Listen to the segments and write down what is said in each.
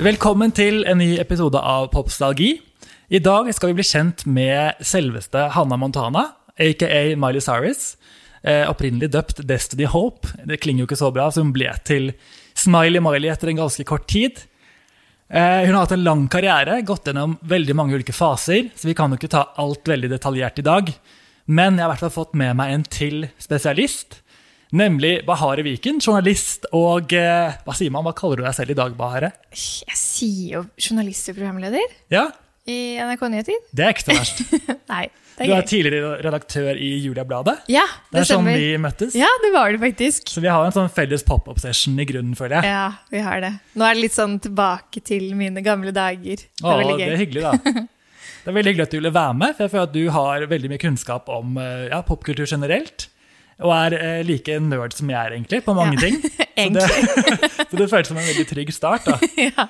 Velkommen til en ny episode av Popstalgi. I dag skal vi bli kjent med selveste Hanna Montana, aka Miley Cyrus. Eh, opprinnelig døpt Destiny Hope. Det klinger jo ikke så bra, så hun ble til Smiley Miley etter en ganske kort tid. Eh, hun har hatt en lang karriere, gått gjennom veldig mange ulike faser, så vi kan jo ikke ta alt veldig detaljert i dag. Men jeg har i hvert fall fått med meg en til spesialist. Nemlig Bahare Viken, journalist og eh, Hva sier man, hva kaller du deg selv i dag, Bahare? Jeg sier jo journalist og programleder Ja, i NRK Nyheter. det er ikke så verst. Nei, Du er er tidligere redaktør i Julia-bladet. Ja, Det det er sånn vi møttes. Ja, det var det faktisk. Så vi har en sånn felles pop-up-session i grunnen, føler jeg. Ja, vi har det. Nå er det litt sånn tilbake til mine gamle dager. Det er Åh, veldig det er hyggelig, da. Det er veldig hyggelig at du ville være med, for jeg føler at du har veldig mye kunnskap om eh, ja, popkultur generelt. Og er eh, like nerd som jeg er, egentlig, på mange Ja, ting. Så det, så det føles som en veldig trygg start. da. Ja.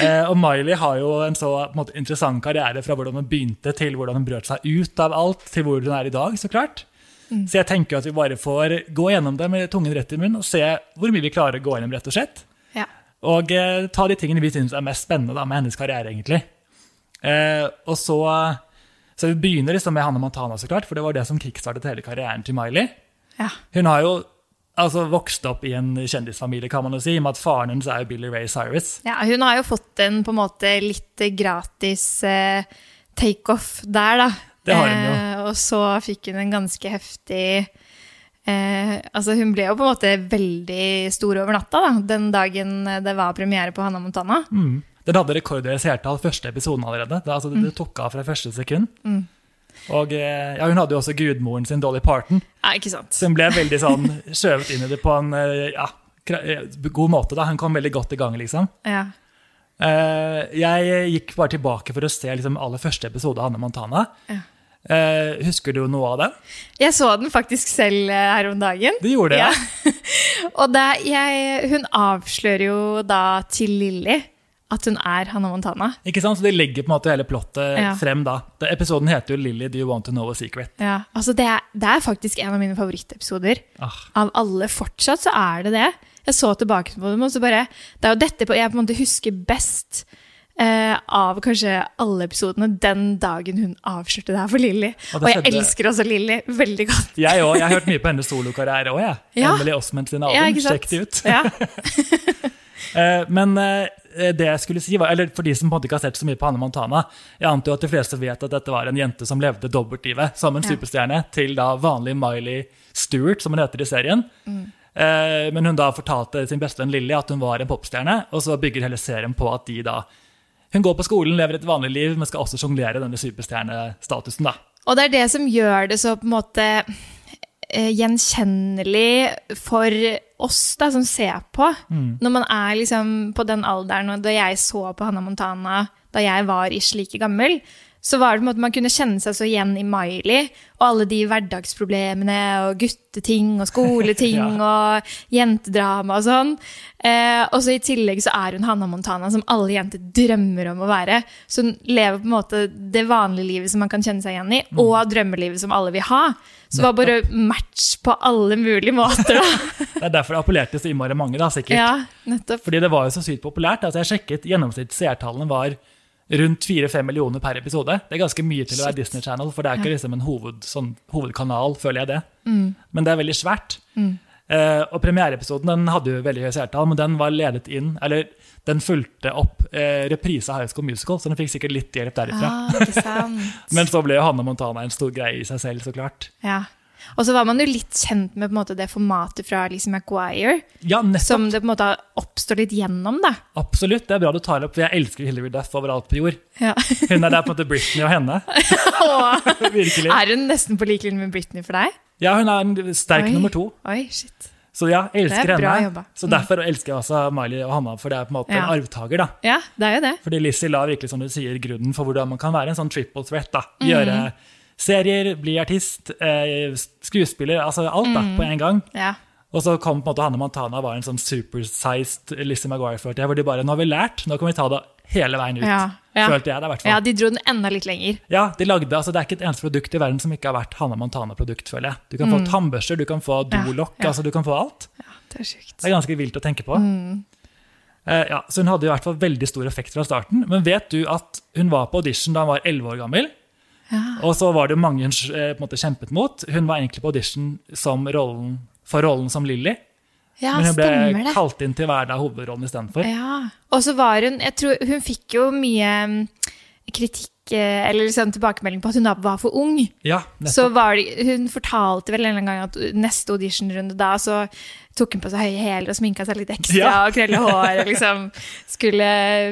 Eh, og Miley har jo en så på en måte, interessant karriere fra hvordan hun begynte, til hvordan hun brøt seg ut av alt, til hvor hun er i dag, så klart. Mm. Så jeg tenker at vi bare får gå gjennom det med tungen rett i munnen og se hvor mye vi klarer å gå gjennom, rett og slett. Ja. Og eh, ta de tingene vi syns er mest spennende da, med hennes karriere, egentlig. Eh, og så, så vi begynner liksom med Hanne Montana, så klart, for det var det som kickstartet hele karrieren til Miley. ja. Hun har jo altså, vokst opp i en kjendisfamilie, kan man jo si, med at faren hennes er jo Billy Ray Cyrus. ja, hun har jo fått en på en måte litt gratis eh, takeoff der, da. Det har hun jo. Eh, og så fikk hun en ganske heftig eh, Altså, hun ble jo på en måte veldig stor over natta, da, den dagen det var premiere på Hannah Montana. Mm. Den hadde rekordhøye seertall første episoden allerede. Det, altså, det, det tok av fra første sekund. Og eh, ja, hun hadde jo også gudmoren sin, Dolly Parton, Ja, ikke sant? hun ble veldig sånn skjøvet inn i det på en eh, ja, eh, god måte. da. Hun kom veldig godt i gang, liksom. Ja. Jeg gikk bare tilbake for å se liksom, aller første episode av Hanne Montana. Ja. Uh, husker du noe av det? Jeg så den faktisk selv uh, her om dagen. Du gjorde det, ja. Ja. Og da, jeg, hun avslører jo da til Lilly at hun er Hannah Montana. Ikke sant? Så De legger på en måte hele plottet Ja. frem da. Det, episoden heter jo 'Lily, do you want to know a secret'? Ja, altså det, er, det er faktisk en av mine favorittepisoder. Ah, Av alle fortsatt så er det det. Jeg så tilbake på dem, og så bare Det er jo dette jeg på en måte husker best eh, av kanskje alle episodene den dagen hun avslørte det her for Lilly. Og Og, jeg skjedde- elsker også Lilly veldig godt. jeg òg. Jeg har hørt mye på hennes solokarriere òg, jeg. Ja. Emily Osment sin Ja, album. sant? Sjekk det ut. Ja. Eh, Men eh, det jeg skulle si var, eller for de som på en måte ikke har sett så mye på Hanne Montana Jeg antar jo at de fleste vet at dette var en jente som levde dobbeltlivet som en Ja. superstjerne, til da vanlig Miley Stewart, som hun heter i serien. Mm. Eh, Men hun da fortalte sin bestevenn Lilly at hun var en popstjerne, og så bygger hele serien på at de da Hun går på skolen, lever et vanlig liv, men skal også sjonglere denne superstjernestatusen, da. Og det er det som gjør det så på en måte eh, gjenkjennelig for oss da, som ser på. Når man er liksom på den alderen, og da jeg så på Hannah Montana da jeg var ish like gammel, så var det på en måte man kunne kjenne seg så igjen i Miley, og alle de hverdagsproblemene, og gutteting, og skoleting, Ja. og jentedrama og sånn. Eh, og så i tillegg så er hun Hannah Montana, som alle jenter drømmer om å være. Så hun lever på en måte det vanlige livet som man kan kjenne seg igjen i, Mm. og drømmelivet som alle vil ha. Så det var bare match på alle mulige måter, da. Det er derfor det appellerte så innmari mange, da, sikkert. ja, nettopp. Fordi det var jo så sykt populært. Altså jeg sjekket gjennomsnitt seertallene var rundt 4-5 millioner per episode. Det er ganske mye til å være Shit. Disney Channel, for det er ikke liksom en hoved, sånn, hovedkanal, føler jeg det. Mm. Men det er veldig svært. Eh, og premiereepisoden den hadde jo veldig høye seertall, men den var ledet inn, eller den fulgte opp eh, reprise av High School Musical, så den fikk sikkert litt hjelp derifra. Ah. Men så ble jo Hanne Montana en stor greie i seg selv, så klart. Ja. Og så var man jo litt kjent med måte det formatet fra Lise Maguire. Ja, som det på en måte oppstår litt gjennom, da. Absolutt, det er bra du tar det opp, for jeg elsker Hillary Duff overalt på jord. Ja. Hun er der på en måte Britney og henne. Virkelig. Er hun nesten på lik linje med Britney for deg? Ja, hun er en sterk Oi. nummer to. Oi, shit. Så ja, jeg elsker er henne. jobba. Så derfor elsker jeg også Miley og Hanna, for det er på en måte Ja. en arvtaker. da. Ja, det er jo det. Fordi Lizzie la virkelig som du sier, grunnen for hvordan man kan være en sånn triple threat. da. Mm. Serier, bli artist, eh, skuespiller, altså alt da, Mm. på en gang. Ja. Og så kom på en måte Hanne Montana var en sånn supersized Lizzie Maguire, følte jeg, hvor de bare Nå har vi lært, nå kan vi ta det hele veien ut. Ja, ja. Følte jeg det, i hvert fall. Ja, de dro den enda litt lenger. Ja, de lagde, altså Det er ikke et eneste produkt i verden som ikke har vært Hanne Montana-produkt, føler jeg. Du kan få tannbørster, du kan få dolokk, Mm. ja. altså du kan få alt. Ja, det er sykt. Det er ganske vilt å tenke på. Mm. Eh, ja, så hun hadde i hvert fall veldig stor effekt fra starten. Men vet du at hun var på audition da hun var 11 år gammel? Ja. Og så var det mange hun eh, måte kjempet mot. Hun var egentlig på audition som rollen, for rollen som Lilly. Ja, men hun ble det. kalt inn til å være hovedrollen istedenfor. Ja. Og så var hun Jeg tror hun fikk jo mye mm, kritikk eh, eller liksom tilbakemelding på at hun var for ung. Ja, Så var det, hun fortalte vel en gang at neste auditionrunde da, så tok hun på seg høye hæler og sminka seg litt ekstra Ja. og krølla hår og liksom skulle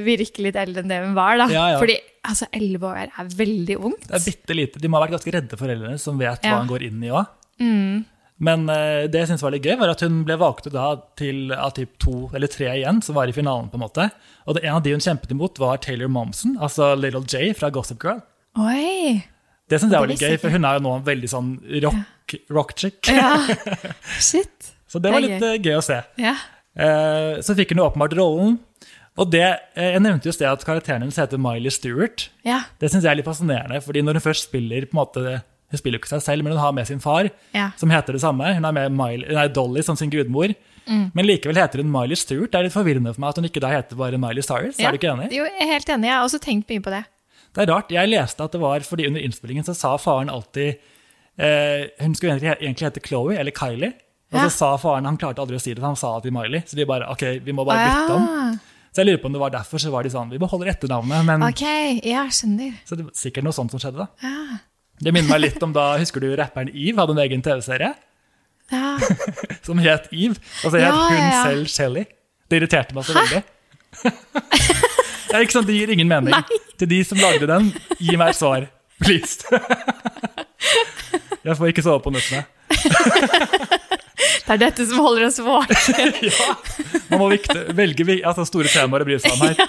virke litt eldre enn det hun var. da. Ja, ja. Fordi altså, elleve år er veldig ungt. Det er bitte lite. De må ha vært ganske redde foreldrene som vet Ja. hva han går inn i òg. Mm. Men uh, det jeg synes var litt gøy, var at hun ble valgt ut til av typ to eller tre igjen, som var i finalen. på en måte. Og det, en av de hun kjempet imot, var Taylor Momsen, altså Little J fra Gossip Girl. Oi! Det synes jeg var litt gøy, for hun er jo nå en veldig sånn rock, rock chick. Ja. Shit. Så det var litt eh, gøy å se. Ja. Uh, Så fikk hun jo åpenbart rollen. Og det, eh, Jeg nevnte jo sted at karakteren hennes heter Miley Stewart. Ja. Det synes jeg er litt fascinerende, fordi når hun først spiller på en måte, Hun spiller jo ikke seg selv, men hun har med sin far, Ja. som heter det samme. Hun har med Miley, nei, Dolly som sin gudmor. Mm. Men likevel heter hun Miley Stewart. Det er litt forvirrende for meg at hun ikke da heter bare Miley Cyrus. Ja. Er du ikke enig? Jo, jeg er helt enig. Jeg har også tenkt mye på det. Det er rart. Jeg leste at det var fordi under innspillingen så sa faren alltid eh, Hun skulle egentlig, hete Chloé eller Kylie. Og så sa faren Han klarte aldri å si det, han sa det til Miley. Så de bare OK, vi må bare bytte om. Så jeg lurer på om det var derfor så var de sånn Vi beholder etternavnet, men Ok, ja, skjønner. Så det var sikkert noe sånt som skjedde, da. Ja. Det minner meg litt om da Husker du rapperen Eve hadde en egen TV-serie Ja. som het Eve? Og så het Ja, hun ja. selv Shelly. Det irriterte meg så veldig. ja, ikke sant, Det gir ingen mening. Nei. Til de som lagde den, gi meg et svar. Please. Jeg får ikke sove på nøttene. Det er dette som holder oss våkne. ja, Man må vikte, velge altså store temaer å bry seg om her.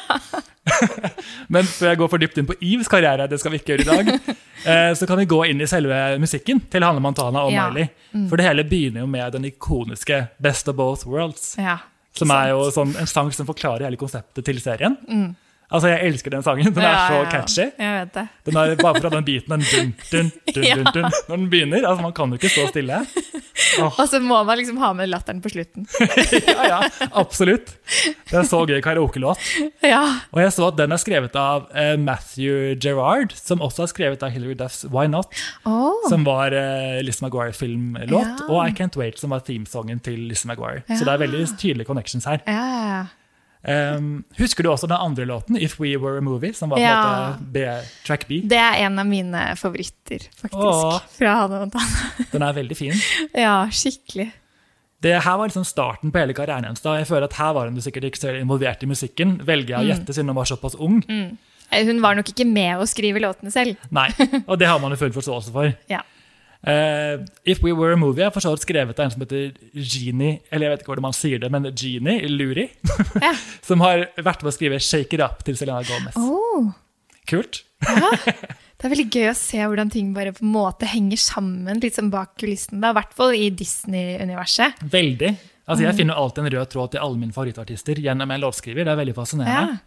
Men før jeg går for dypt inn på Yves karriere, det skal vi ikke gjøre i dag, eh, så kan vi gå inn i selve musikken til Hanne Montana og Ja. Miley. For det hele begynner jo med den ikoniske Best of Both Worlds. Ja. Som er jo sånn, en sang som forklarer hele konseptet til serien. Altså, Jeg elsker den sangen. Den er så catchy. Jeg vet det. Den er Bare fra den biten den dun, dun, dun, Ja. dun, dun, Når den begynner. altså Man kan jo ikke stå stille. Og så må man liksom ha med latteren på slutten. ja, ja, absolutt. Det er så gøy karaokelåt. Ja. Og jeg så at den er skrevet av eh, Matthew Gerrard, som også er skrevet av Hilary Duffs Why Not, som var eh, Lizzie McGuire-filmlåt, Ja. og I Can't Wait, som var themesongen til Lizzie McGuire. Så det er veldig tydelige connections her. Ja, ja, ja. Um, husker du også den andre låten, If We Were a Movie, som var på en Ja. måte B, track B? Det er en av mine favoritter, faktisk. Åh. Fra Hanne Montana. Den er veldig fin. Ja, skikkelig. Det her var liksom starten på hele karrieren hennes. Jeg føler at Her var hun sikkert ikke så involvert i musikken, velger jeg å gjette siden hun var såpass ung. Mm. Hun var nok ikke med å skrive låtene selv. Nei, Og det har man jo full forståelse for. Ja. Eh, If We Were a Movie er for så vidt skrevet av en som heter Genie Eller jeg vet ikke hvordan man sier det, men Genie Luri. Ja. som har vært med å skrive Shake It Up til Selena Gomez. Oh. Kult. Det er veldig gøy å se hvordan ting bare på en måte henger sammen litt sånn bak kulissene. I hvert fall i Disney-universet. Veldig. Altså Mm. Jeg finner alltid en rød tråd til alle mine favorittartister gjennom en låtskriver. Det er veldig fascinerende.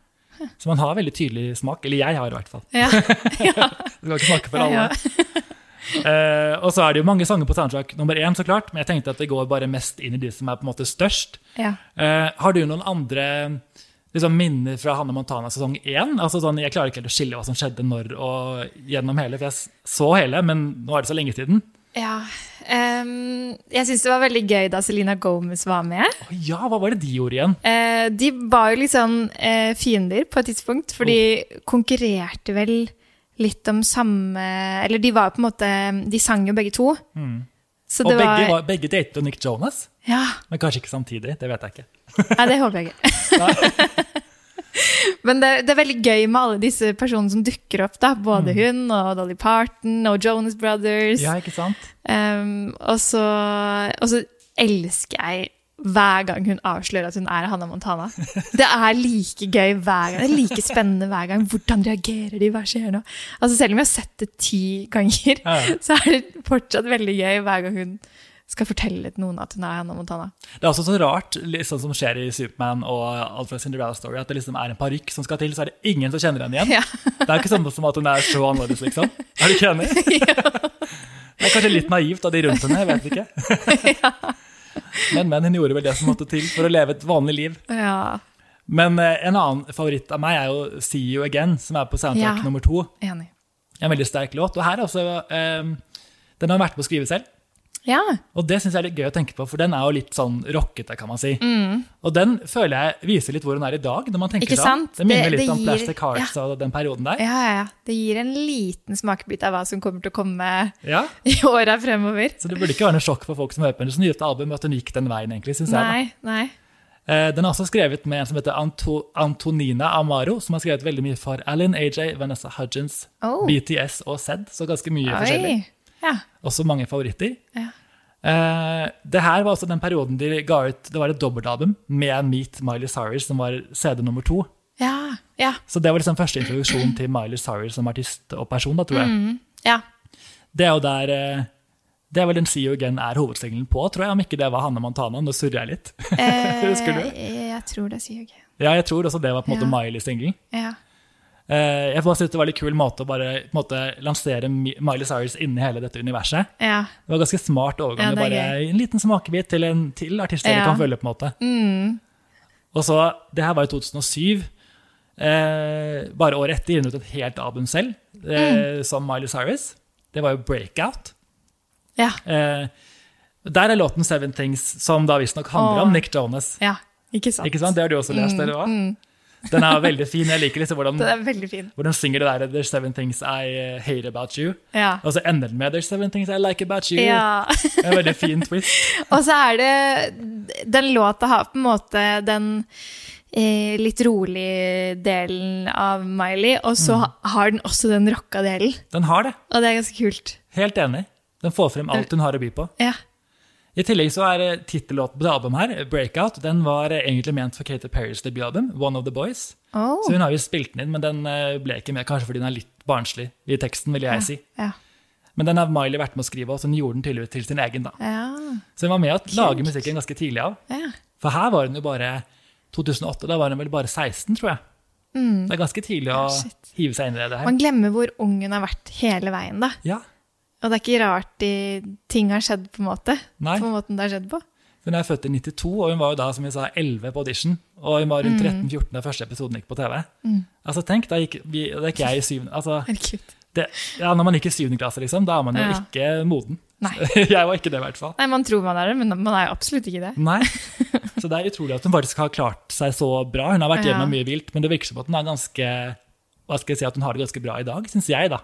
Ja. Så man har veldig tydelig smak. Eller jeg har i hvert fall. Ja. Du kan ikke smake for alle. Eh, og så er det jo mange sanger på soundtrack nummer én, så klart, men jeg tenkte at det går bare mest inn i de som er på en måte størst. ja. Uh, har du noen andre liksom, minner fra Hanne Montana sesong én? Altså, sånn, jeg klarer ikke helt å skille hva som skjedde når og gjennom hele, for jeg så hele, men nå er det så lenge siden. ja. Um, jeg syns det var veldig gøy da Selena Gomez var med. Oh, ja, hva var det de gjorde igjen? Uh, de var jo litt sånn fiender på et tidspunkt, for de konkurrerte vel litt om samme Eller de var på en måte De sang jo begge to. Så Og begge, var, var, begge datet Nick Jonas, Ja. men kanskje ikke samtidig. Det vet jeg ikke. Nei, det håper jeg ikke. Men det, det er veldig gøy med alle disse personene som dukker opp. da, Både hun og Dolly Parton og Jonas Brothers. Ja, ikke sant? Um, og, så, og så elsker jeg hver gang hun avslører at hun er Hannah Montana. Det er like gøy hver gang. Det er like spennende hver gang. Hvordan reagerer de? Hva skjer nå? Altså Selv om jeg har sett det ti ganger, Ja. så er det fortsatt veldig gøy hver gang hun skal fortelle til noen at hun er Hannah Montana. Det er også så rart, sånn som skjer i Superman og alt fra Cinderella Story, at det liksom er en parykk som skal til, så er det ingen som kjenner henne igjen. Ja. Det er ikke sånn som at hun er så annerledes, liksom. Er du ikke enig? Det er kanskje litt naivt av de rundt henne, jeg vet ikke. Men, men hun gjorde vel det som måtte til for å leve et vanlig liv. Ja, Men eh, en annen favoritt av meg er jo See You Again, som er på soundtrack Ja. nummer to. enig. En veldig sterk låt. Og her er også eh, Den har hun vært med å skrive selv. Ja, Og det syns jeg er litt gøy å tenke på, for den er jo litt sånn rockete, kan man si. Mm. Og den føler jeg viser litt hvor hun er i dag, når man tenker Ikke seg om. Det minner Det- litt det om gir- Plastic Hearts og den perioden der. ja, ja, ja. Det gir en liten smakebit av hva som kommer til å komme Ja, i åra fremover. Så det burde ikke være noe sjokk for folk som hører på hennes nyeste album, at hun gikk den veien, egentlig, syns jeg. da. Nei, nei. Eh, Den er også skrevet med en som heter Anto Antonina Amaro, som har skrevet veldig mye for Alan, AJ, Vanessa Hudgens, Oh. BTS og Zed, så ganske mye forskjellig. Ja. Også mange favoritter. Ja. Uh, det her var også den perioden de ga ut Det var et dobbeltalbum med Meet Miley Cyrus, som var CD nummer to. Ja. Ja. Så det var liksom første introduksjon til Miley Cyrus som artist og person, da, tror jeg. Mm. ja. Det er jo der eh, Det er vel den See You Again er hovedsingelen på, tror jeg, om ikke det var Hanne Montana. Nå surrer jeg litt. Husker du? Eh, jeg tror det «See you again» Ja, jeg tror også det var på en måte. Miley-singelen. Ja. Eh, jeg bare synes det var en kul måte å bare en måte, lansere Miley Cyrus inni hele dette universet. ja. Det var ganske smart overgang. Ja, bare En liten smakebit til en til artist dere Ja. kan følge. på en måte. Mm. Og så, Det her var i 2007. Eh, bare året etter gir hun ut et helt album selv, eh, som Miley Cyrus. Det var jo Breakout. Ja. Eh, der er låten Seven Things, som da visstnok handler om Nick Jonas. ja. Ikke sant? Ikke sant? Det har du også lest, dere òg? Den er veldig fin. Jeg liker liksom hvordan, hvordan synger det der There's seven things I eh, hate about you. Ja. Og så ender den med There's seven things I like about you. ja. En veldig fin twist. Og så er det Den låta har på en måte den eh, litt rolig delen av Miley, og så mm. har den også den rocka delen. Den har det. Og det er ganske kult. Helt enig. Den får frem alt hun har å by på. Ja. I tillegg så er eh, tittellåten på det albumet her, Breakout, den var eh, egentlig ment for Katy Perrys debutalbum, One of the Boys. Oh. Så hun har jo spilt den inn, men den eh, ble ikke med, kanskje fordi den er litt barnslig i teksten, vil jeg si. Ja. Men den har Miley vært med å skrive, og så hun gjorde den tydeligvis til sin egen. da. Ja. Så hun var med å lage musikken ganske tidlig av. ja. For her var hun jo bare 2008, da var hun vel bare 16, tror jeg. Det er ganske tidlig å Ja, hive seg inn i det her. Man glemmer hvor ung hun har vært hele veien, da. Ja, Og det er ikke rart de, ting har skjedd, på en måte. Nei. På måten det har skjedd på. Hun er født i 92, og hun var jo da som vi sa, 11 på audition. Og hun var rundt 13-14 da første episoden gikk på TV. Altså tenk, da gikk, vi, da gikk jeg i syvende altså, det, ja, Når man gikk i syvende klasse, liksom, da er man jo Ja. ikke moden. Nei. jeg var ikke det, i hvert fall. Nei, man tror man er det, men man er jo absolutt ikke det. Nei. Så det er utrolig at hun faktisk har klart seg så bra. Hun har vært Ja. mye vilt, men det virker som at hun er ganske hva skal jeg si, at hun har det ganske bra i dag, syns jeg, da.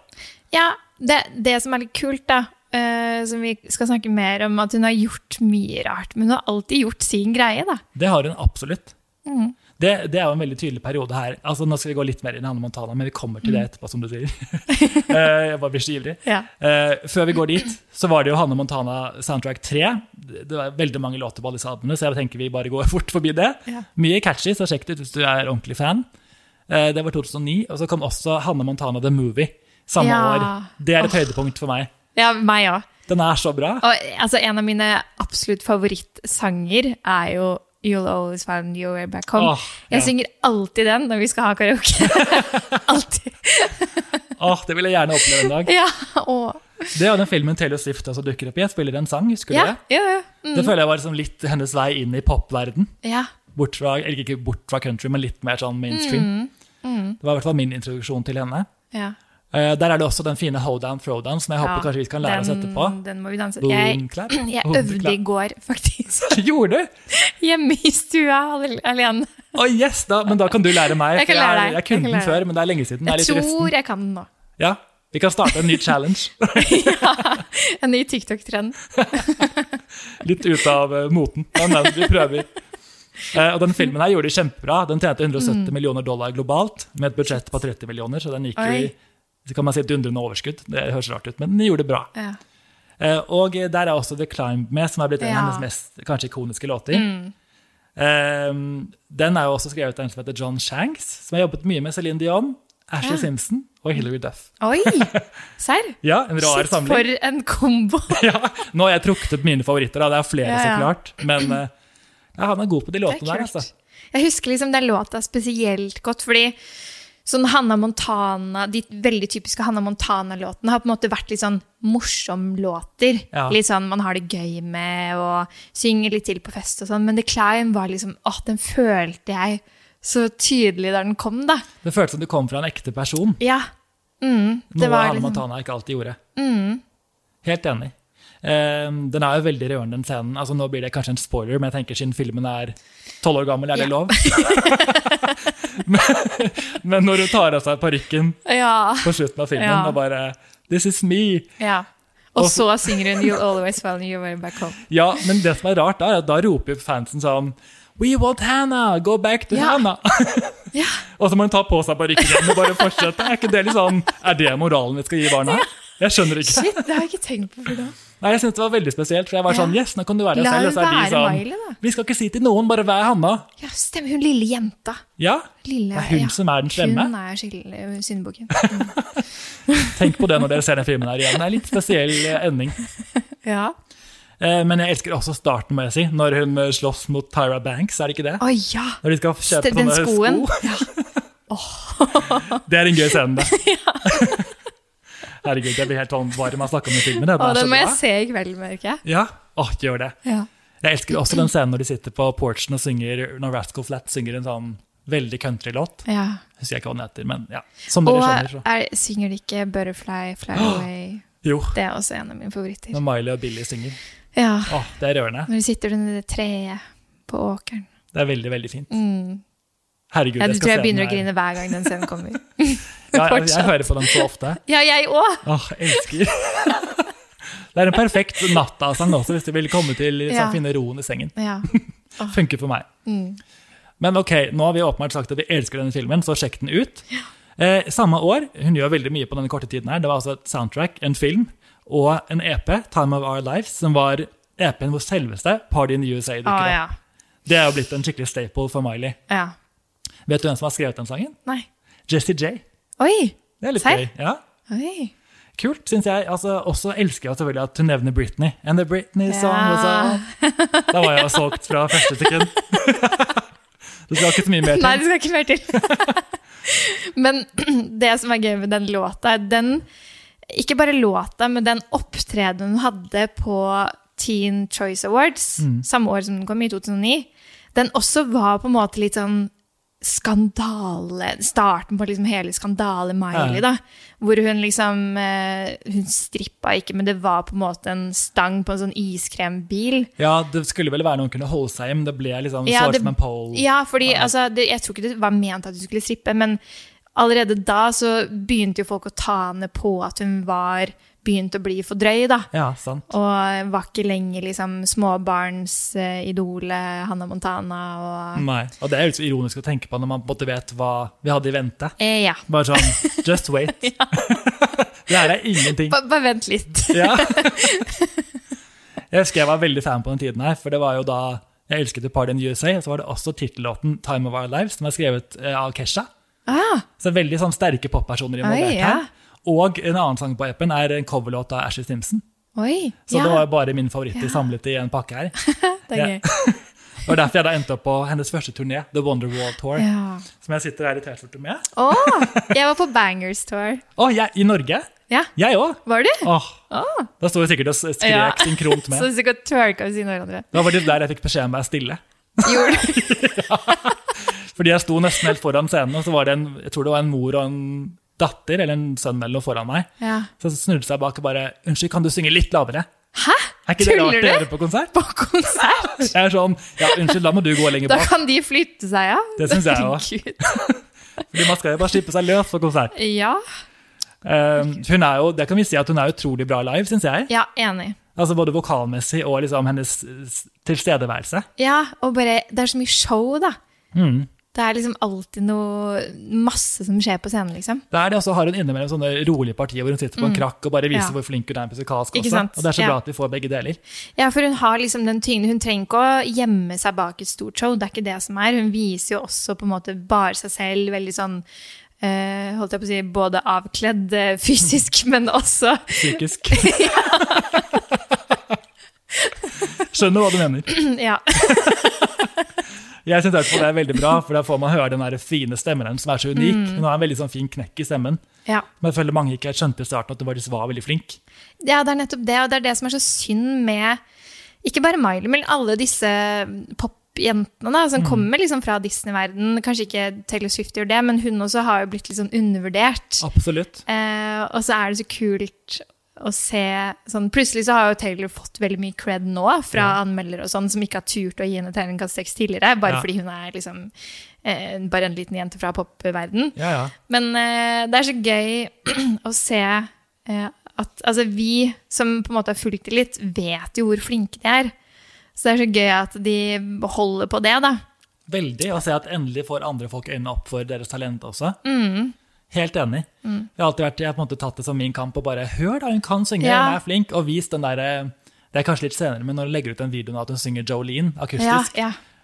Ja, det, det som er litt kult, da, uh, som vi skal snakke mer om, at hun har gjort mye rart, men hun har alltid gjort sin greie, da. Det har hun absolutt. Mm. Det, det er jo en veldig tydelig periode her. Altså, nå skal vi gå litt mer inn i Hanne Montana, men vi kommer til Mm. det etterpå, som du sier. Eh, jeg bare blir så ivrig. Ja. Uh, før vi går dit, så var det jo Hanne Montana Soundtrack 3. Det det var veldig mange låter på alle disse albumene, så jeg tenker vi bare går fort forbi det. Ja. Mye catchy, så sjekk det ut hvis du er ordentlig fan. Eh, det var 2009, og så kom også Hanne Montana The Movie samme Ja. år. Det er et høydepunkt for meg. Ja, meg òg. Den er så bra. Og altså, en av mine absolutt favorittsanger er jo You'll Always Find Your Way Back Home. Åh, ja. Jeg synger alltid den når vi skal ha karaoke. alltid. Åh, det vil jeg gjerne oppleve en dag. Ja, og, Det er den filmen Taylor Swift også dukker opp i. Jeg spiller en sang, husker du ja, det? ja, ja. Mm. Det føler jeg var liksom litt hennes vei inn i popverden. ja. Bort fra, eller ikke bort fra country, men litt mer sånn mainstream. Mm. Det var i hvert fall min introduksjon til henne. ja. Uh, der er det også den fine hold down, throwdown, som jeg håper kanskje vi kan lære oss den- etterpå. Den må vi danse. Boom, Jeg, clap. jeg øvde i går, faktisk. Gjorde du? Hjemme i stua alene. Å yes, da, men da kan du lære meg. Jeg lære. Jeg, jeg kunne den før, men det er lenge siden. Jeg tror resten. jeg kan den nå. Ja, vi kan starte en ny challenge. ja, En ny TikTok-trend. Litt ut av uh, moten. Men, men vi prøver. Eh, og den filmen her gjorde de kjempebra. Den tjente 170 Mm. millioner dollar globalt, med et budsjett på 30 millioner, så den gikk jo i kan man si dundrende overskudd. Det høres rart ut, men den gjorde det bra. Ja. Eh, og der er også The Climb med, som er blitt en av hennes mest kanskje ikoniske låter. Mm. Um, den er jo også skrevet av en som heter John Shanks, som har jobbet mye med Céline Dion, Ashley Ja. Simpson og Hilary Duff. Oi! Serr? Ja, en rar Shit, samling. for en kombo! Ja, nå har jeg trukket ut mine favoritter, da. det er flere, Ja, så klart. Men eh, ja, han er god på de låtene er der, altså. Jeg husker liksom den låta spesielt godt, fordi sånn Hanna Montana, de veldig typiske Hanna Montana-låtene har på en måte vært litt sånn morsom-låter. Ja. Litt sånn man har det gøy med og synger litt til på fest og sånn. Men The Climb var liksom Åh, den følte jeg så tydelig da den kom, da. Det føltes som du kom fra en ekte person. Ja. Mm, det Noe var Hannah liksom Montana ikke alltid gjorde. Helt enig. Eh, den er jo veldig rørende, den scenen. Altså, nå blir det kanskje en spoiler, men jeg tenker siden filmen er tolv år gammel, er det Ja. lov? men, men når hun tar av seg parykken Ja. på slutten av filmen Ja. og bare This is me. ja. Og Og- så synger hun You'll Always Find Your Way Back Home. Ja, men det som er rart, da, er at da roper fansen sånn We want Hannah! Go back to Ja. Hannah! Ja. og så må hun ta på seg parykken og bare fortsette. Er ikke det sånn, er det moralen vi skal gi barna? Jeg skjønner ikke. Shit, det har jeg ikke tenkt på før da. Nei, jeg syntes det var veldig spesielt, for jeg var Ja. sånn Yes, nå kan du være deg La selv. La Og så er de være sånn Miley, da. Vi skal ikke si til noen, bare vær Hanna. Ja, stemmer. Hun lille jenta. Ja, Lille, det er hun ja. som er den slemme. Hun er skill- syndebukken. Tenk på det når dere ser den filmen her igjen. Det er en litt spesiell eh, ending. Ja. Eh, Men jeg elsker også starten, må jeg si. Når hun eh, slåss mot Tyra Banks, er det ikke det? Å ja! Når de skal kjøpe Den skoen. sko. Det er en gøy scene, det. Herregud, jeg blir helt sånn varm av å snakke om den filmen. Den Å, den må jeg se i kveld, merker jeg. Ja, Åh, gjør det. Ja. Jeg elsker også den scenen når de sitter på porchen og synger når Rascal Flat synger en sånn veldig country-låt. ja. Husker jeg ikke hva den heter, men ja. Som Og skjønner, så. er, synger de ikke 'Butterfly Fly Away'? Jo, Det er også en av mine favoritter. når Miley og Billy synger. Ja. Åh, det er rørende. Når de sitter under det treet på åkeren. Det er veldig, veldig fint. Mm. Herregud, Ja, du jeg tror skal jeg se begynner den å her. grine hver gang den scenen kommer. Ja, jeg, jeg hører på den så ofte. Ja, jeg òg! Åh, elsker. Det er en perfekt nattasang også, hvis du vil komme til liksom, Ja. finne roen i sengen. Ja. Funker for meg. Mm. Men ok, nå har vi åpenbart sagt at vi elsker denne filmen, så sjekk den ut. Eh, samme år, hun gjør veldig mye på denne korte tiden her, det var altså et soundtrack, en film, og en EP, Time of Our Lives, som var EP-en hvor selveste Party in the USA dukker opp. Oh, ja. Det er jo blitt en skikkelig staple for Miley. ja. Vet du hvem som har skrevet den sangen? Nei. Jesse J. Oi! Det er litt Serr? gøy. Ja. Oi. Kult, syns jeg. Altså, også elsker jeg selvfølgelig at hun nevner Britney. And the Britney song Ja. Da var jeg solgt fra første sekund. det skal ikke så mye mer til. Nei, det skal ikke mer til. men det som er gøy med den låta, den Ikke bare låta, men den opptredenen hun hadde på Teen Choice Awards, Mm. samme år som den kom, i 2009, den også var på en måte litt sånn skandale Starten på liksom hele skandale-Miley, da. Hvor hun liksom eh, Hun strippa ikke, men det var på en måte en stang på en sånn iskrembil. Ja, det skulle vel være noe hun kunne holde seg i, men det ble liksom Ja, det- som en pole. Ja, fordi altså, det, jeg tror ikke det var ment at hun skulle strippe, men allerede da så begynte jo folk å ta henne på at hun var begynt å bli for drøy, da. Ja, sant. Og var ikke lenger liksom småbarnsidolet Hannah Montana og Nei. Og det er jo litt så ironisk å tenke på når man både vet hva vi hadde i vente. eh, Ja. Bare sånn Just wait. det her er ingenting. Bare, bare vent litt. Ja. Jeg husker jeg var veldig fan på den tiden her, for det var jo da jeg elsket Party in the USA, og så var det også tittellåten Time of Our Lives, som er skrevet eh, av Kesha. Ah, Så veldig sånn sterke poppersoner involvert Oi, ja. Og en annen sang på appen er en coverlåt av Ashley Simpson. oi. Så ja, det var bare min favoritt Ja. samlet i en pakke her. det er gøy. Det var derfor jeg da endte opp på hennes første turné, The Wonderwall Tour, Ja. som jeg sitter her i T-skjorte med. Å, jeg var på Bangers Tour. Oh, jeg, i Norge? Ja, Jeg òg! var du? Oh. Oh. da sto vi sikkert og skrek Ja. synkront så med. du sikkert twerka ved siden av hverandre. Det var faktisk der jeg fikk beskjed om å være stille. Gjorde du? Fordi jeg sto nesten helt foran scenen, og så var det en, jeg tror det var en mor og en datter eller en sønn eller noe foran meg. Ja. Så snudde seg bak og bare 'Unnskyld, kan du synge litt lavere?' Hæ? Er ikke det rart Tuller å gjøre på konsert? På konsert? Jeg er sånn, ja, unnskyld, da må du gå lenger bak. Da kan de flytte seg, ja. Det synes jeg også. Fordi man skal jo bare slippe seg løs på konsert. Ja. Um, hun er jo, det kan vi si at hun er utrolig bra live, syns jeg. ja, enig. Altså Både vokalmessig og liksom hennes tilstedeværelse. Ja, og bare Det er så mye show, da. Mm. Det er liksom alltid noe masse som skjer på scenen, liksom. Det er det, og så har hun innimellom sånne rolige partier hvor hun sitter på en krakk og bare viser Mm. Ja. hvor flink hun er musikalsk også. Og det er så Ja. bra at vi får begge deler. Ja, for hun har liksom den tyngden. Hun trenger ikke å gjemme seg bak et stort show, det er ikke det som er. Hun viser jo også på en måte bare seg selv, veldig sånn Uh, holdt jeg på å si, både avkledd uh, fysisk, men også Psykisk. Skjønner hva du mener. Ja. Jeg synes det er veldig bra, for da får man høre den der fine stemmen hennes som er så unik. Mm. Hun har en veldig sånn fin knekk i stemmen. ja. Men jeg føler mange ikke skjønte i starten at hun faktisk var veldig flink. Ja, det er nettopp det, og det er det som er så synd med ikke bare Miley, men alle disse popjentene da, som kommer liksom fra Disney-verden. Kanskje ikke Taylor Swift gjør det, men hun også har jo blitt litt sånn undervurdert. Absolutt. Eh, og så er det så kult å se sånn Plutselig så har jo Taylor fått veldig mye cred nå fra Ja. anmeldere og sånn, som ikke har turt å gi henne terningkast seks tidligere, bare Ja. fordi hun er liksom eh, bare en liten jente fra popverden. Ja, ja. Men eh, det er så gøy å se eh, at altså, vi som på en måte har fulgt dem litt, vet jo hvor flinke de er. Så det er så gøy at de holder på det, da. Veldig. Å se at endelig får andre folk øynene opp for deres talent også. Mm. Helt enig. Jeg har alltid vært, jeg har på en måte tatt det som min kamp og bare Hør, da, hun kan synge, Ja. hun er flink. Og vis den derre Det er kanskje litt senere, men når hun legger ut en video nå at hun synger Jolene Ja, akustisk,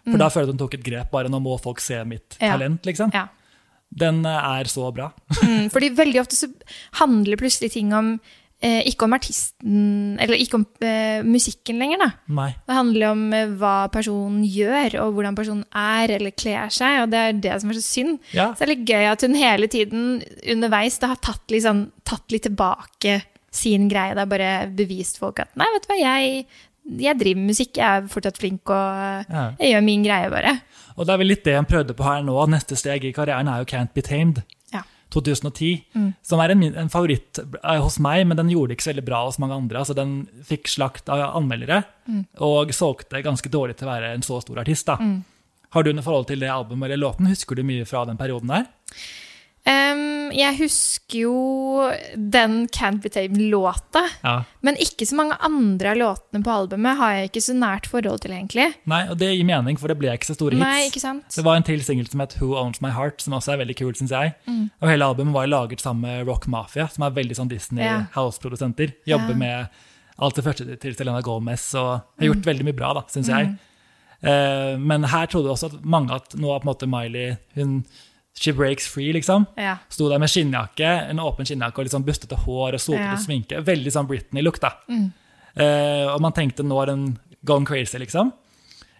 Mm. for da føler jeg at hun tok et grep. Bare nå må folk se mitt Ja. talent, liksom. ja. Den eh, er så bra. Mm, fordi veldig ofte så handler plutselig ting om eh, ikke om artisten Eller ikke om eh, musikken lenger, da. Nei. Det handler om eh, hva personen gjør, og hvordan personen er eller kler seg. Og det er det som er så synd. Ja. Så det er litt gøy at hun hele tiden underveis da, har tatt litt, sånn, tatt litt tilbake sin greie. Det har bare bevist folk at nei, vet du hva, jeg, jeg driver med musikk, jeg er fortsatt flink, og Ja. jeg gjør min greie, bare. Og det er vel litt det han prøvde på her nå. Neste steg i karrieren er jo Can't Be Tamed. Ja. 2010, som er en, en favoritt eh, hos meg, men den gjorde det ikke så veldig bra hos mange andre. Altså, den fikk slakt av anmeldere, og solgte ganske dårlig til å være en så stor artist. Da. Har du noe forhold til det albumet eller låten? Husker du mye fra den perioden der? Em, jeg husker jo den Can't Be Tamed-låta, Ja. men ikke så mange andre av låtene på albumet har jeg ikke så nært forhold til, egentlig. Nei, og det gir mening, for det ble ikke så store hits. Nei, ikke sant? Det var en til singel som het Who Owns My Heart, som også er veldig kul, syns jeg. Og hele albumet var laget sammen med Rock Mafia, som er veldig sånn Disney Ja. House-produsenter. Jobber Ja. med alt det første til Selena Gomez, og har gjort veldig mye bra, da, syns jeg. Uh, men her trodde også at mange at nå på en måte Miley hun, She breaks free, liksom. Ja. Sto der med skinnjakke, en åpen skinnjakke og litt sånn bustete hår og sotete Ja. sminke. Veldig sånn Britney-look, da. Eh, og man tenkte nå er den gone crazy, liksom.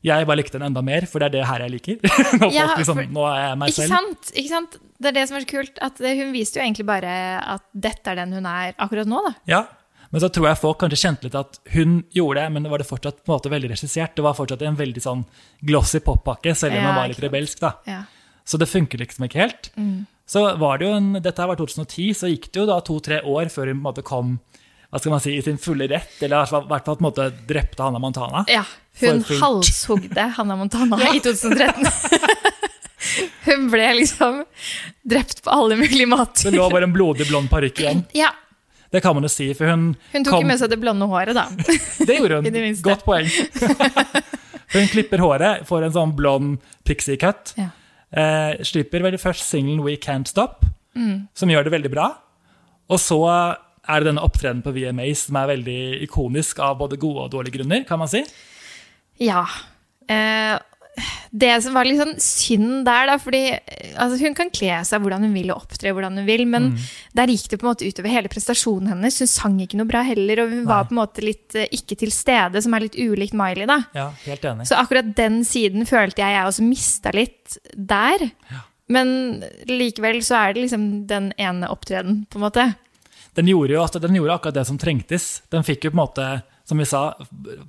Jeg bare likte den enda mer, for det er det her jeg liker. nå, Ja, folk liksom, nå er jeg meg Ikke selv. sant? ikke sant? Det er det som er så kult. At hun viste jo egentlig bare at dette er den hun er akkurat nå, da. Ja, Men så tror jeg folk kanskje kjente litt at hun gjorde det, men det var det fortsatt på en måte veldig regissert. Det var fortsatt en veldig sånn glossy poppakke, selv om Ja, var litt rebelsk. da. Ja. Så det funker liksom ikke helt. Så var det jo en, Dette var 2010, så gikk det jo da to-tre år før hun på en måte kom hva skal man si, i sin fulle rett, eller i hvert fall- på en måte drepte Hannah Montana. ja. Hun halshogde Hannah Montana i 2013. hun ble liksom drept på alle mulige Det lå bare en blodig blond parykk igjen. Ja, Det kan man jo si, for hun Hun tok kom jo med seg det blonde håret, da. Det gjorde hun. det. Godt poeng. Hun klipper håret, får en sånn blond pixie cut. Ja. Eh, slipper vel først singelen We Can't Stop, Mm. som gjør det veldig bra. Og så er det denne opptredenen på VMAs som er veldig ikonisk av både gode og dårlige grunner, kan man si. Ja. Eh, det som var litt sånn synd der, da, fordi eh, altså, hun kan kle seg hvordan hun vil og opptre hvordan hun vil, men Mm. der gikk det på en måte utover hele prestasjonen hennes. Hun sang ikke noe bra heller, og hun var på en måte litt uh, ikke til stede, som er litt ulikt Miley, da. Ja, helt enig. Så akkurat den siden følte jeg jeg også mista litt der. Men likevel så er det liksom den ene opptredenen, på en måte. Den gjorde jo altså, den gjorde akkurat det som trengtes. Den fikk jo på en måte, som vi sa,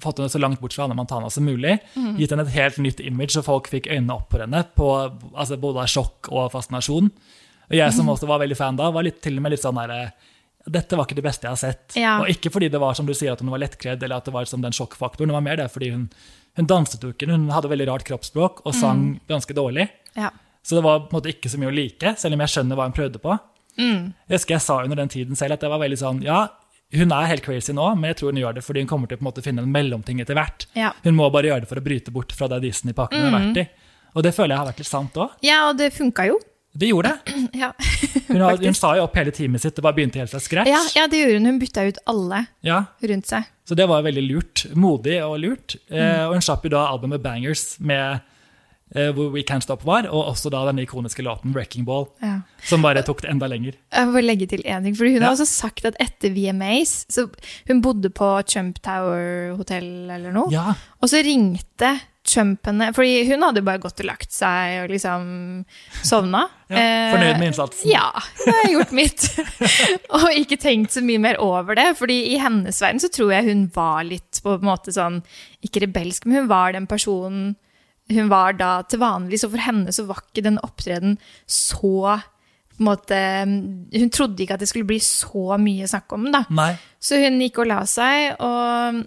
fått henne så langt bort fra Hanne Montana som mulig. Mm. Gitt henne et helt nytt image, og folk fikk øynene opp på henne på altså, både av sjokk og fascinasjon. Og jeg Mhm. som også var veldig fan da, var litt, til og med litt sånn derre dette var ikke det beste jeg har sett. Ja. Og ikke fordi det var som du sier at hun var lettkledd, eller at det var som den sjokkfaktoren. Det var mer det fordi hun, hun danset jo ikke, hun hadde veldig rart kroppsspråk og sang ganske dårlig. Ja. Så det var på en måte ikke så mye å like, selv om jeg skjønner hva hun prøvde på. Mm. Jeg husker jeg sa under den tiden selv at det var veldig sånn Ja, hun er helt crazy nå, men jeg tror hun gjør det fordi hun kommer til å på en finne en mellomting etter hvert. Ja. Hun må bare gjøre det for å bryte bort fra det Disney-pakken hun har vært i. Og det føler jeg har vært litt sant òg. ja, og det funka jo. Det gjorde det. Ja. Hun, har, hun sa jo opp hele teamet sitt, det bare begynte helt fra scratch. Ja, ja, det gjorde hun. Hun bytta ut alle Ja, rundt seg. Så det var veldig lurt. Modig og lurt. Mm. Eh, og hun slapp jo da albumet Bangers med eh, hvor We Can't Stop var, og også da den ikoniske låten 'Wrecking Ball', Ja. som bare tok det enda lenger. Jeg må bare legge til én ting. for Hun Ja. har også sagt at etter VMAs så Hun bodde på Trump Tower hotell eller noe. Ja, Og så ringte Trump henne Fordi hun hadde bare gått og lagt seg og liksom sovna. ja. Fornøyd med innsatsen. Ja, jeg har gjort mitt. og ikke tenkt så mye mer over det. fordi i hennes verden så tror jeg hun var litt på en måte sånn Ikke rebelsk, men hun var den personen hun var da til vanlig. Så for henne så var ikke den opptreden så på en måte, Hun trodde ikke at det skulle bli så mye snakk om den. Så hun gikk og la seg, og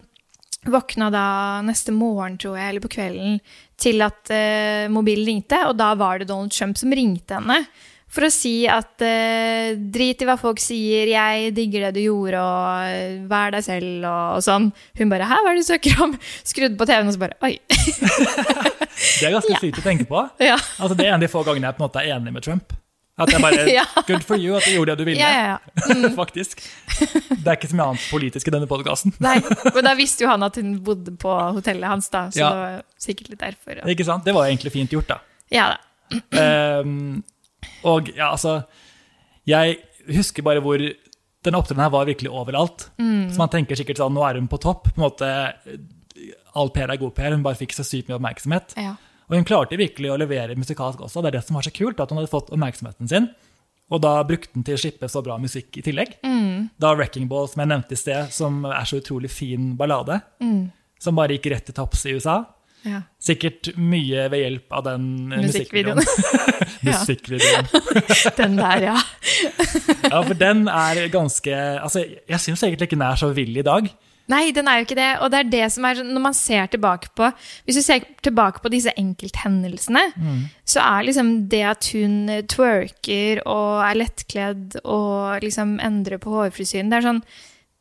våkna da neste morgen, tror jeg, eller på kvelden, til at uh, mobilen ringte, og da var det Donald Trump som ringte henne. For å si at eh, drit i hva folk sier, jeg digger det du gjorde, og eh, vær deg selv, og, og sånn. Hun bare 'hæ, hva er det du søker om?' Skrudde på TV-en, og så bare 'oi'. Det er ganske Ja. sykt å tenke på. ja. Altså, det er en av de få gangene jeg på en måte er enig med Trump. At jeg bare, Ja. Good for you at du gjorde det du ville, ja, ja, ja. faktisk. Det er ikke så mye annet politisk i denne podkasten. Men da visste jo han at hun bodde på hotellet hans, da, så det var sikkert litt derfor. Ikke sant? Det var egentlig fint gjort, da. Ja da. Um, og ja, altså Jeg husker bare hvor denne opptredenen her var virkelig overalt. Så man tenker sikkert sånn, nå er hun på topp. på en måte All PR er god PR, hun bare fikk så sykt mye oppmerksomhet. Ja. Og hun klarte virkelig å levere musikalsk også. Det er det som var så kult, at hun hadde fått oppmerksomheten sin. Og da brukte den til å slippe så bra musikk i tillegg. Da 'Wrecking Ball', som jeg nevnte i sted, som er så utrolig fin ballade, som bare gikk rett til topps i USA. ja. Sikkert mye ved hjelp av den eh, musikkvideoen. Musikkvideoen. Den der, ja. Ja, for den er ganske Altså, jeg syns egentlig ikke den er så vill i dag. Nei, den er jo ikke det. Og det er det som er sånn, når man ser tilbake på Hvis du ser tilbake på disse enkelthendelsene, så er liksom det at hun eh, twerker og er lettkledd og liksom endrer på hårfrisyren Det er sånn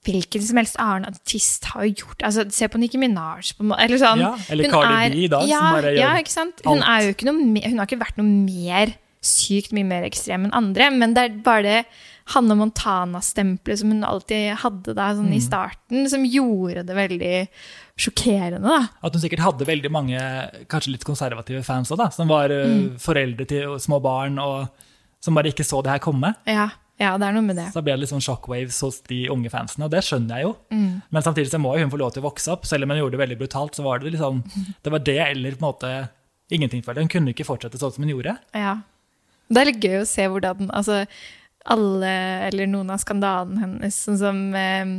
Hvilken som helst annen artist har jo gjort altså, Se på Nicki Minaj. På, eller sånn, Ja, eller Cardi B i dag, som bare gjør ja, ikke sant? Hun, alt. er jo ikke noe hun har ikke vært noe mer sykt mye mer ekstrem enn andre, men det er bare det Hanne Montana-stempelet som hun alltid hadde da, sånn Mm. i starten, som gjorde det veldig sjokkerende. da. At hun sikkert hadde veldig mange kanskje litt konservative fans også, da, som var uh, Mm. foreldre til små barn, og som bare ikke så det her komme. Ja, ja, det er noe med det. Så ble det litt sånn shockwaves hos de unge fansene, og det skjønner jeg jo. Mm. Men samtidig så må jo hun få lov til å vokse opp, selv om hun gjorde det veldig brutalt. så var Det liksom, det var det eller på en måte ingenting for det. Hun kunne ikke fortsette sånn som hun gjorde. Ja. Det er litt gøy å se hvordan altså, alle, eller noen av skandalene hennes, sånn som eh,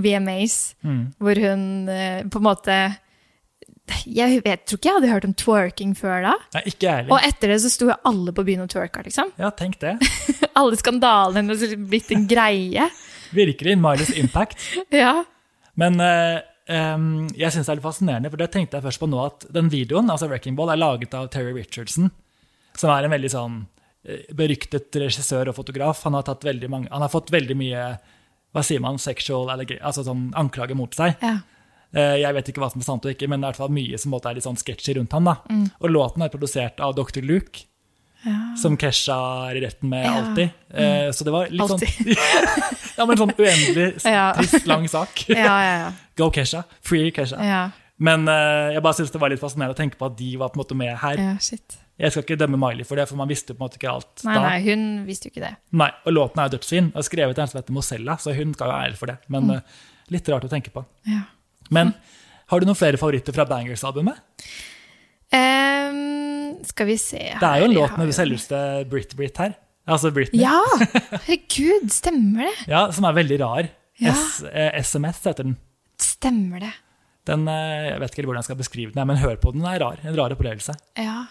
VMAs, Mm. hvor hun eh, på en måte Jeg vet, tror ikke jeg hadde hørt om twerking før da. Nei, ikke ærlig. Og etter det så sto jo alle på byen og twerka, liksom. Ja, tenk det. Alle skandalene hennes har blitt en greie. Virkelig Miley's impact. Ja. Men eh, em, jeg syns det er litt fascinerende, for det tenkte jeg først på nå, at den videoen, altså Wrecking Ball, er laget av Terry Richardson, som er en veldig sånn beryktet regissør og fotograf. Han har, mange, han har fått veldig mye hva sier man, sexual altså sånn anklager mot seg. ja. Eh, Jeg vet ikke hva som er sant og ikke, men det er i hvert fall mye som er litt sånn sketchy rundt ham. Mm. Og låten er produsert av Dr. Luke, som Kesha er i retten med Ja. Alltid. Mm. Så det var litt Alltid. sånn Ja, men sånn uendelig Ja. trist, lang sak. Ja, ja, ja. Go Kesha. Free Kesha. ja. Men eh, jeg bare synes det var litt fascinerende å tenke på at de var på en måte med her. ja shit. Jeg skal ikke dømme Miley for det, for man visste på en måte ikke alt Nei, nei, hun visste jo ikke det. Nei, Og låten er jo dødsfin, og skrevet av en som heter Mozella, så hun skal jo ære for det. Men Mm. uh, litt rart å tenke på. Ja. Men har du noen flere favoritter fra Bangers-albumet? Um, skal vi se Det er jo en låt med selveste Brit-Brit her. Altså Britney. Ja! Herregud, stemmer det? Ja, Som er veldig rar. Ja. S eh, SMS heter den. Stemmer det. den eh, jeg vet ikke hvordan jeg skal beskrive den, men hør på den. Den er rar. En rar opplevelse. Ja.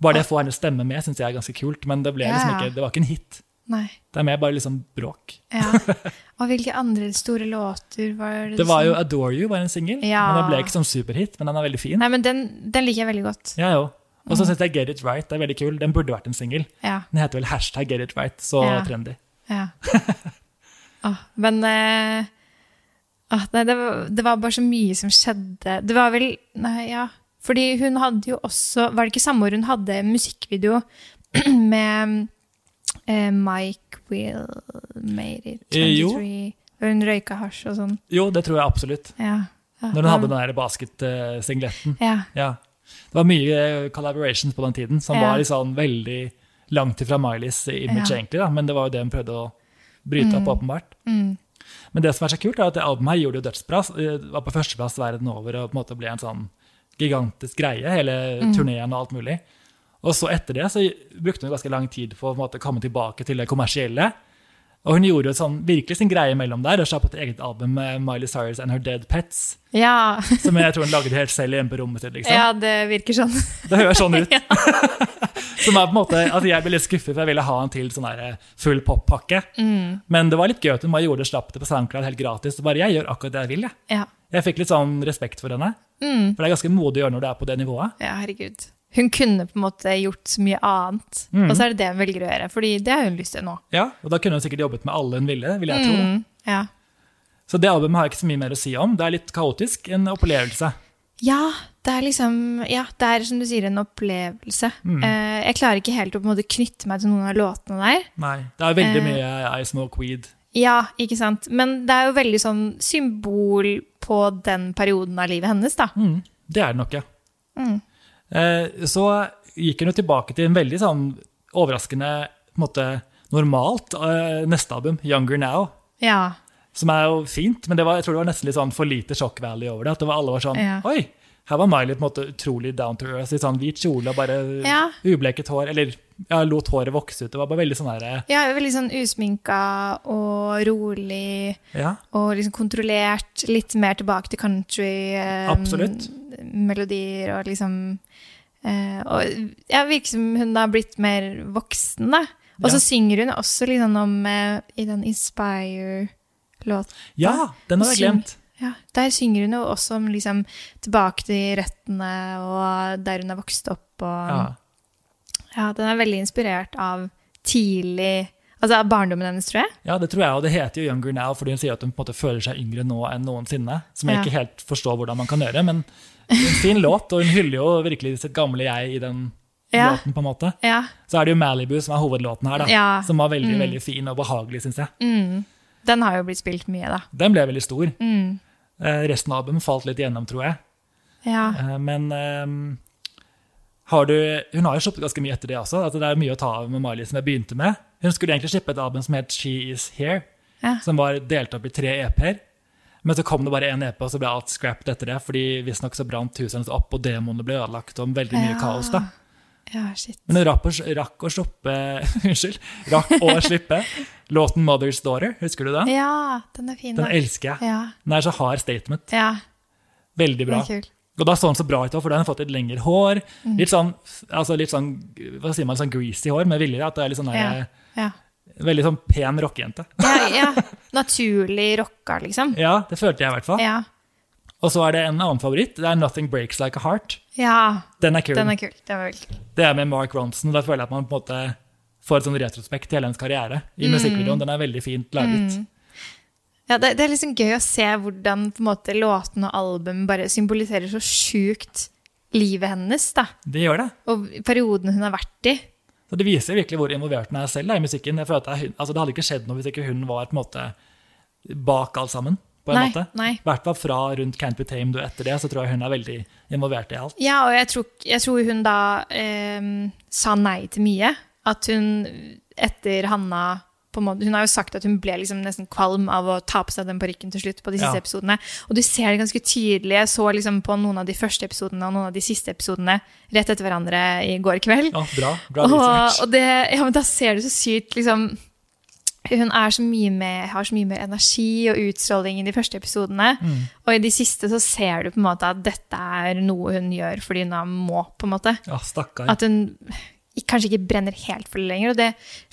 Bare det å få henne stemme med syns jeg er ganske kult, men det, ble liksom ikke, det var ikke en hit. Nei. Det er mer bare liksom bråk. Ja. Og hvilke andre store låter var det? Det var jo 'Adore You' var en singel, Ja. men den ble ikke sånn superhit. Men den er veldig fin. Nei, men den, den liker jeg veldig godt. Ja, jo. Og så syns jeg 'Get It Right' er veldig kul. Den burde vært en singel. Ja. Den heter vel hashtag 'Get It Right', så Ja. trendy. ja. Åh, men uh, åh, nei, det, var, det var bare så mye som skjedde. Det var vel Nei, ja. Fordi hun hadde jo også Var det ikke samme år hun hadde musikkvideo med eh, Mike Will Made It Eh, jo. 23? Og hun røyka hasj og sånn. Jo, det tror jeg absolutt. Ja. ja. Når hun hadde den der basket-singletten. Ja. Ja. Det var mye collaborations på den tiden som var liksom veldig langt ifra Mileys image, egentlig. da, Men det var jo det hun prøvde å bryte opp, åpenbart. Mm. Men det som er så kult, er at det albumet her gjorde jo dødsbra. eh, Var på førsteplass verden over og på en måte ble en sånn gigantisk greie, hele Mm. turneen og alt mulig. Og så etter det så brukte hun ganske lang tid på å komme tilbake til det kommersielle. Og hun gjorde jo sånn, virkelig sin greie mellom der og slapp et eget album med Miley Cyrus and Her Dead Pets. Ja. Som jeg tror hun lagde helt selv hjemme på rommet sitt. liksom. ja, det virker sånn. Det høres sånn ut. Som er på en måte, at Jeg ble litt skuffet, for jeg ville ha en til sånn der full pop-pakke. Mm. Men det var litt gøy at hun bare gjorde det, slapp det på SoundCloud helt gratis. Så bare jeg gjør akkurat det jeg vil. jeg. Ja. Jeg fikk litt sånn respekt for henne. Mm. For det er ganske modig å gjøre når du er på det nivået. ja, herregud. Hun kunne på en måte gjort så mye annet, Mm. og så er det det hun velger å gjøre. fordi det har hun lyst til nå. Ja, Og da kunne hun sikkert jobbet med alle hun ville, vil jeg tro. Mm. Ja. Så det albumet har jeg ikke så mye mer å si om. Det er litt kaotisk, en opplevelse. Ja, det er liksom Ja, det er som du sier, en opplevelse. Mm. Uh, jeg klarer ikke helt å på en måte knytte meg til noen av låtene der. Nei, Det er veldig uh, mye I Smoke Weed. Ja, ikke sant. Men det er jo veldig sånn symbol på den perioden av livet hennes, da. Mm, det er det nok, ja. Mm. Eh, så gikk hun jo tilbake til en veldig sånn overraskende måte, normalt eh, neste album, 'Younger Now'. Ja. Som er jo fint, men det var, jeg tror det var nesten litt sånn for lite shock value over det. At det var, alle var sånn Ja. Oi! Her var Miley på en måte utrolig down to earth. I sånn hvit kjole og bare Ja. ubleket hår. Eller ja, lot håret vokse ut. Det var bare veldig sånn der, ja veldig sånn usminka og rolig ja, og liksom kontrollert. Litt mer tilbake til Absolutt. country-melodier og liksom eh, Og ja, virker som hun har blitt mer voksen, da. Og så Ja. synger hun også sånn om eh, I den Inspire-låten. ja, den har jeg glemt. Ja, Der synger hun jo også om liksom tilbake til røttene og der hun har vokst opp. Og, Ja. Ja, den er veldig inspirert av tidlig Altså barndommen hennes, tror jeg. ja, det tror jeg. Og det heter jo 'Younger Now' fordi hun sier at hun på en måte føler seg yngre nå enn noensinne. Som jeg Ja. ikke helt forstår hvordan man kan gjøre. Men en fin låt, og hun hyller jo virkelig sitt gamle jeg i den Ja. låten. på en måte. Ja. Så er det jo 'Malibu' som er hovedlåten her, da, som var veldig Mm. veldig fin og behagelig, syns jeg. Mm. Den har jo blitt spilt mye, da. Den ble veldig stor. Mm. Eh, resten av albumet falt litt igjennom, tror jeg. Ja. Eh, men eh, har du, hun har jo sluppet ganske mye etter det også. Altså, det er mye å ta av med Miley som jeg begynte med. Hun skulle egentlig slippe et album som het She Is Here, Ja. som var delt opp i tre EP-er. Men så kom det bare én EP, og så ble alt scrapped etter det. fordi visstnok så brant huset hennes opp, og demonene ble ødelagt, og veldig mye Ja. kaos. da. ja, shit. Men hun rakk rakk å slippe Unnskyld. Rakk å slippe låten 'Mother's Daughter'. Husker du den? Ja, den er fin, Den da. elsker jeg. Ja, Den er så hard statement. ja Veldig den bra. er kul. Og da så han så bra ut, for da har han fått litt lengre hår. Mm. Litt sånn, altså litt sånn hva sier man, sånn greasy hår med vilje. At det er litt sånn der, Ja. Veldig sånn pen rockejente. Ja, ja. Naturlig rocka, liksom. Ja, det følte jeg i hvert fall. Ja. Og så er det en annen favoritt. Det er 'Nothing Breaks Like a Heart'. ja, Den er kul. den er kul. Det, var veldig kul. Det er med Mark Ronson. Da føler jeg at man på en måte får et sånn retrospekt til hele hennes karriere. I Mm. musikkvideoen. Den er veldig fint laget. Ja, det, det er liksom gøy å se hvordan på en måte, låten og album bare symboliserer så sjukt livet hennes. da. Det gjør det. Og perioden hun har vært i. Så Det viser virkelig hvor involvert hun er selv da, i musikken. Jeg føler at det, hun, altså det hadde ikke skjedd noe hvis ikke hun var på en måte bak alt sammen. på en Nei, måte. nei. I hvert fall fra rundt Can't Be Tamed og etter det, så tror jeg hun er veldig involvert i alt. Ja, og jeg tror, jeg tror hun da eh, sa nei til mye. At hun etter Hanna måte, Hun har jo sagt at hun ble liksom nesten kvalm av å ta på seg den parykken til slutt. på de siste Ja. episodene. Og du ser det ganske tydelig. Jeg så liksom på noen av de første episodene og noen av de siste episodene rett etter hverandre i går kveld. Ja, bra. bra Og, og det, ja, men da ser du så sykt liksom, Hun er så mye med, har så mye mer energi og utstråling i de første episodene. Mm. Og i de siste så ser du på en måte at dette er noe hun gjør fordi hun må. på en måte. Ja, stakkar. At hun kanskje ikke brenner helt for det lenger. Og det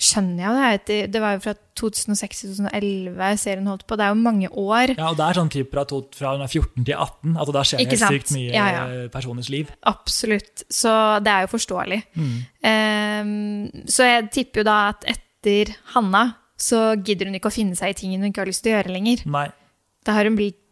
skjønner jeg. Det, det var jo fra 2006 til 2011 serien holdt på. Det er jo mange år. Ja, og det er sånn type fra, fra hun er 14 til 18. Altså, da skjer det helt sykt mye Ja, ja. personers liv. Absolutt. Så det er jo forståelig. Mm. Um, så jeg tipper jo da at etter Hanna så gidder hun ikke å finne seg i tingene hun ikke har lyst til å gjøre lenger. Nei. Da har hun blitt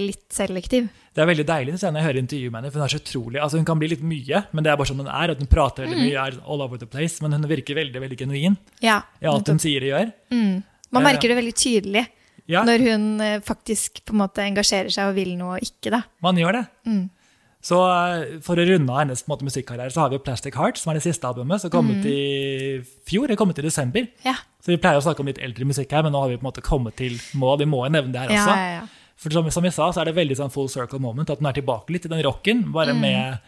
litt selektiv. Det er veldig deilig når jeg hører intervjuet med henne, for hun er så utrolig altså Hun kan bli litt mye, men det er bare sånn hun er. at Hun prater veldig Mm. mye, er all over the place, men hun virker veldig veldig genuin Ja, i alt hun sier og gjør. Mm. Man Eh, merker det veldig tydelig Ja, når hun eh, faktisk på en måte engasjerer seg og vil noe og ikke. da. man gjør det. Mm. Så eh, for å runde av hennes måte, musikkarriere, så har vi jo Plastic Heart, som er det siste albumet, som kom ut i fjor. Det kom ut i desember. Ja. Så vi pleier å snakke om litt eldre musikk her, men nå har vi på en måte kommet til mål. Vi må jo nevne det her også. ja, ja. For som, som jeg sa, så er det veldig sånn full circle moment, at hun er tilbake litt i den rocken, bare Mm. med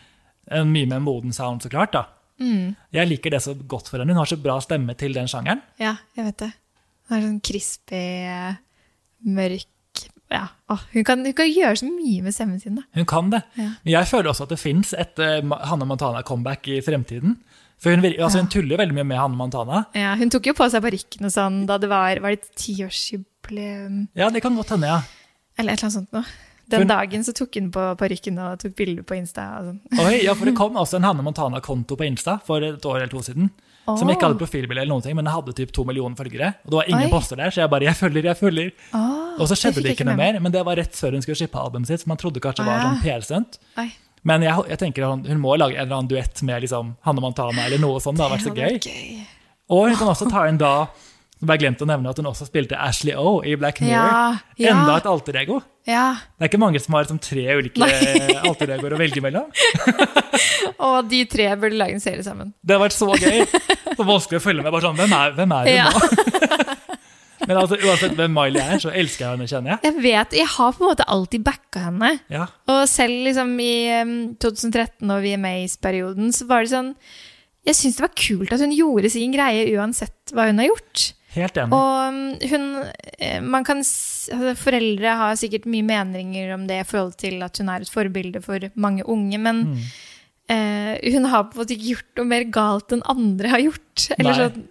en mye mer moden sound, så klart. da. Mm. Jeg liker det så godt for henne. Hun har så bra stemme til den sjangeren. ja, jeg vet det. Hun er sånn crispy, eh, mørk ja. Åh, hun, kan, hun kan gjøre så mye med stemmen sin. da. Hun kan det. Ja. Men jeg føler også at det fins et uh, Hanne Montana-comeback i fremtiden. For hun, altså, ja. hun tuller veldig mye med Hanne Montana. Ja, hun tok jo på seg parykken og sånn da det var, var det tiårsjubileum Ja, det kan godt hende, ja. Eller et eller annet sånt noe. Den For- dagen så tok hun på parykken og tok bilder på Insta. og sånn. Oi, ja, for det kom også en Hanne Montana-konto på Insta for et år eller to siden. Som ikke hadde profilbilde, eller noen ting, men den hadde typ to millioner følgere. Og det var ingen Oi. poster der, så jeg bare 'jeg følger, jeg følger'. Oh, Og så skjedde det ikke noe mer, men det var rett før hun skulle shippe albumet sitt, så man trodde kanskje det var Ah. sånn PR-stunt. Men jeg, jeg tenker hun, må lage en eller annen duett med liksom Hanne Montana eller noe sånt. Det hadde vært så gøy. Og hun kan også ta inn da som jeg glemte å nevne at hun også spilte Ashley O i Black Mirror. Ja, ja. Enda et alter ego. Ja, Det er ikke mange som har liksom, tre ulike alter egoer å velge mellom. og de tre burde lage en serie sammen. Det har vært så gøy. Så vanskelig å følge med. Bare sånn, hvem er, hvem er hun nå? Men altså, uansett hvem Miley er, så elsker jeg henne, kjenner jeg. Jeg vet, jeg har på en måte alltid backa henne. Ja, Og selv liksom i um, 2013 og VMAs-perioden, så var det sånn Jeg syns det var kult at hun gjorde sin greie uansett hva hun har gjort. Helt enig. Og um, hun eh, man kan, altså, Foreldre har sikkert mye meninger om det i forhold til at hun er et forbilde for mange unge, men Mm. eh, hun har på en måte ikke gjort noe mer galt enn andre har gjort. Eller Nei. sånn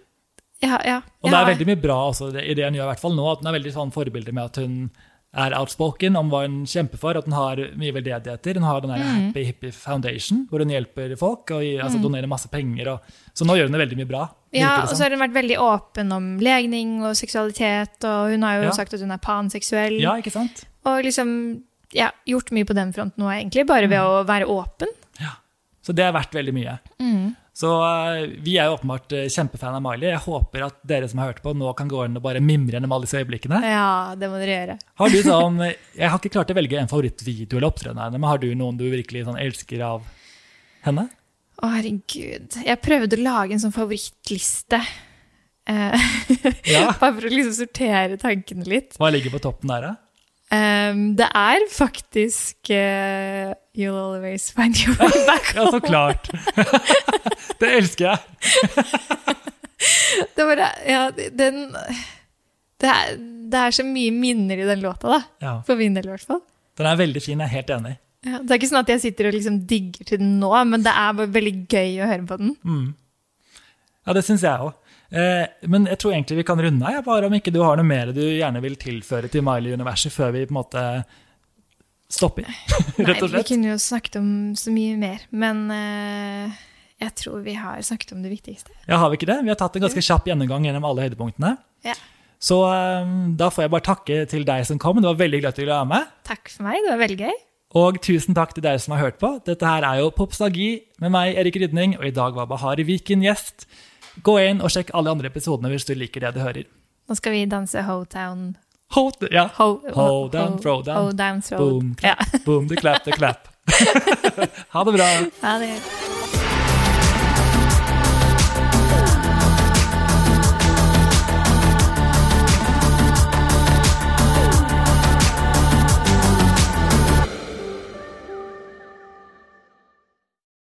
ja, ja, Og det er veldig mye bra også, i det hun gjør, i hvert fall nå, at hun er veldig sånn forbilde med at hun er outspoken om hva hun kjemper for, at hun har mye veldedigheter. Hun har den der Mm. Happy Hippie Foundation, hvor hun hjelper folk og altså, donerer masse penger. Og, så nå gjør hun det veldig mye bra. Ja, og så har hun vært veldig åpen om legning og seksualitet, og hun har jo Ja. sagt at hun er panseksuell. ja, ikke sant? Og liksom ja, gjort mye på den fronten nå, egentlig, bare Mm. ved å være åpen. Ja, Så det er verdt veldig mye. Mm. Så eh, vi er jo åpenbart eh, kjempefan av Miley. Jeg håper at dere som har hørt på, nå kan gå inn og bare mimre gjennom alle disse øyeblikkene. Ja, det må dere gjøre. Har du sånn, Jeg har ikke klart å velge en favorittvideo eller opptreden henne, men har du noen du virkelig sånn elsker av henne? Å, herregud. Jeg prøvde å lage en sånn favorittliste. Eh, Ja. Bare for å liksom sortere tankene litt. Hva ligger på toppen der, da? Um, det er faktisk eh, You'll always find your way back. Ja, så klart. det elsker jeg. Det, bare, ja, den, det, er, det er så mye minner i den låta, da. Ja, For min del, i hvert fall. Den er veldig fin, jeg er helt enig. Ja, det er ikke sånn at jeg sitter og liksom digger til den nå, men det er bare veldig gøy å høre på den. Mm. Ja, det syns jeg òg. Eh, men jeg tror egentlig vi kan runde av, bare om ikke du har noe mer du gjerne vil tilføre til Miley-universet før vi på en måte stopper, rett og slett. Nei, vi kunne jo snakket om så mye mer, men uh, jeg tror vi har snakket om det viktigste. Ja, har vi ikke det? Vi har tatt en ganske kjapp gjennomgang gjennom alle høydepunktene. Ja. Så um, da får jeg bare takke til deg som kom. Det var veldig glad til ville være med. Takk for meg, det var veldig gøy. Og tusen takk til dere som har hørt på. Dette her er jo Popstalgi med meg, Erik Rydning, og i dag var Bahari Viken gjest. Gå inn og sjekk alle andre episodene hvis du liker det du hører. Nå skal vi danse Ho-Town. Hold, ja. hold, Hold down, throw down. Hold down, throw. Boom, Ja. clap, boom, the clap, the clap. ha det bra. Ha det.